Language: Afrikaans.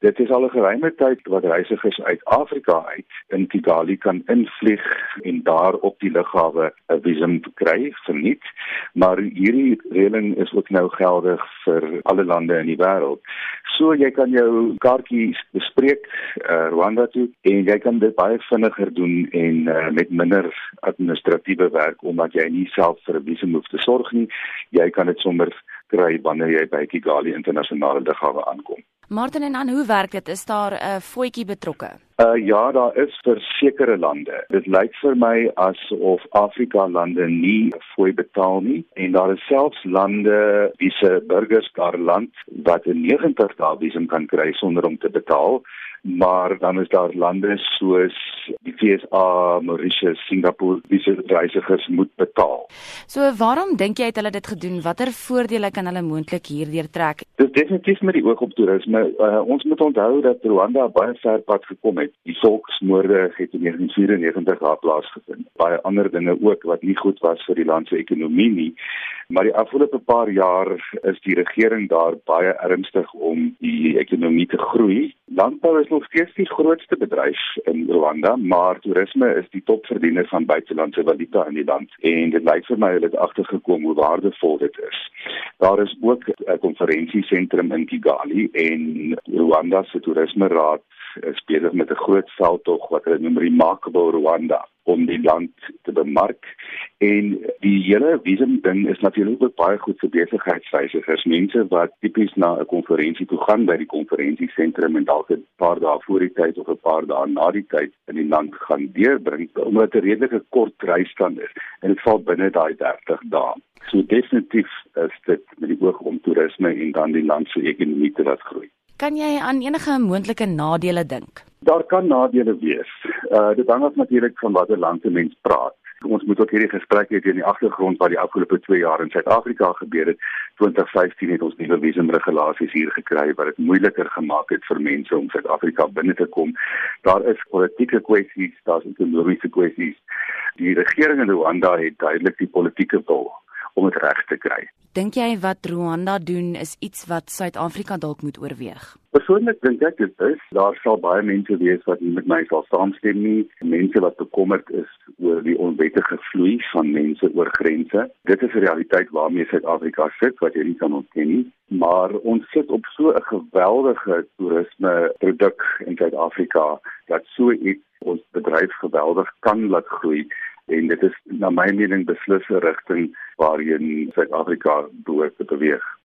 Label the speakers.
Speaker 1: Dit is al 'n geruime tyd wat reisigers uit Afrika uit in Kigali kan invlieg en daar op die lughawe 'n visum kry verniet, maar hierdie reëling is ook nou geldig vir alle lande in die wêreld. So jy kan jou kaartjie bespreek uh, Rwanda toe en jy kan dit baie vinniger doen en uh, met minder administratiewe werk omdat jy nie self vir 'n visum hoef te sorg nie. Jy kan dit sommer kry wanneer jy by Kigali internasionale lughawe aankom.
Speaker 2: Martin en dan hoe werk dit? Is daar 'n uh, voetjie betrokke?
Speaker 1: Uh ja, daar is vir sekere lande. Dit lyk vir my asof Afrika lande nie fooi betaal nie en daar is selfs lande wie se burgers daar land wat 'n 90 dae visum kan kry sonder om te betaal maar dan is daar lande soos die FSA, Mauritius, Singapore wie se reisigers moet betaal.
Speaker 2: So waarom dink jy het hulle dit gedoen? Watter voordele kan hulle moontlik hierdeur trek?
Speaker 1: Dis definitief met die oog op toerisme. Uh, ons moet onthou dat Rwanda baie ver pad gekom het. Die volksmoorde het in 1994 daar plaasgevind. Baie ander dinge ook wat nie goed was vir die land se ekonomie nie. Maar die afgelope paar jaar is die regering daar baie ernstig om die ekonomie te groei. Landbou is nog steeds die grootste bedryf in Rwanda, maar toerisme is die topverdiener van buitelandse valuta in die land en dit lyk vir my hulle het agtergekom hoe waardevol dit is. Daar is ook 'n konferensiesentrum in Kigali en Rwanda se toerisme raad is besig met 'n groot veldtog wat hulle noem Remarkable Rwanda om die land te bemark. En die hele visum ding is natuurlik ook baie goed vir besigheidsreisigers mense wat tipies na 'n konferensie toe gaan by die konferensiesentrum en dalk 'n paar dae voor die tyd of 'n paar dae na die tyd in die land gaan deurbring omdat 'n redelike kort reisstand is en dit val binne daai 30 dae. So definitief is dit met die oog om toerisme en dan die land se ekonomie te laat groei
Speaker 2: Kan jy aan enige moontlike nadele dink?
Speaker 1: Daar kan nadele wees. Uh dit hang af natuurlik van watter land 'n mens praat. Ons moet ook hierdie gesprek hê in die agtergrond wat die afgelope 2 jaar in Suid-Afrika gebeur het. 2015 het ons nuwe visumregulasies hier gekry wat dit moeiliker gemaak het vir mense om Suid-Afrika binne te kom. Daar is politieke kwessies, daar's ekonomiese kwessies. Die regering in Rwanda het duidelik die politieke wil om dit reg te kry.
Speaker 2: Dink jy wat Rwanda doen is iets wat Suid-Afrika dalk moet oorweeg?
Speaker 1: Persoonlik dink ek dit is daar sal baie mense wees wat nie met my sal saamstem nie, mense wat bekommerd is oor die onwettige vloei van mense oor grense. Dit is 'n realiteit waarmee Suid-Afrika sit wat jy nie kan ontken nie, maar ons sit op so 'n geweldige toerisme produk in Suid-Afrika dat so iets ons bedryf geweldig kan laat groei en dit is na my mening beslis 'n rigting waarheen Suid-Afrika behoort te beweeg.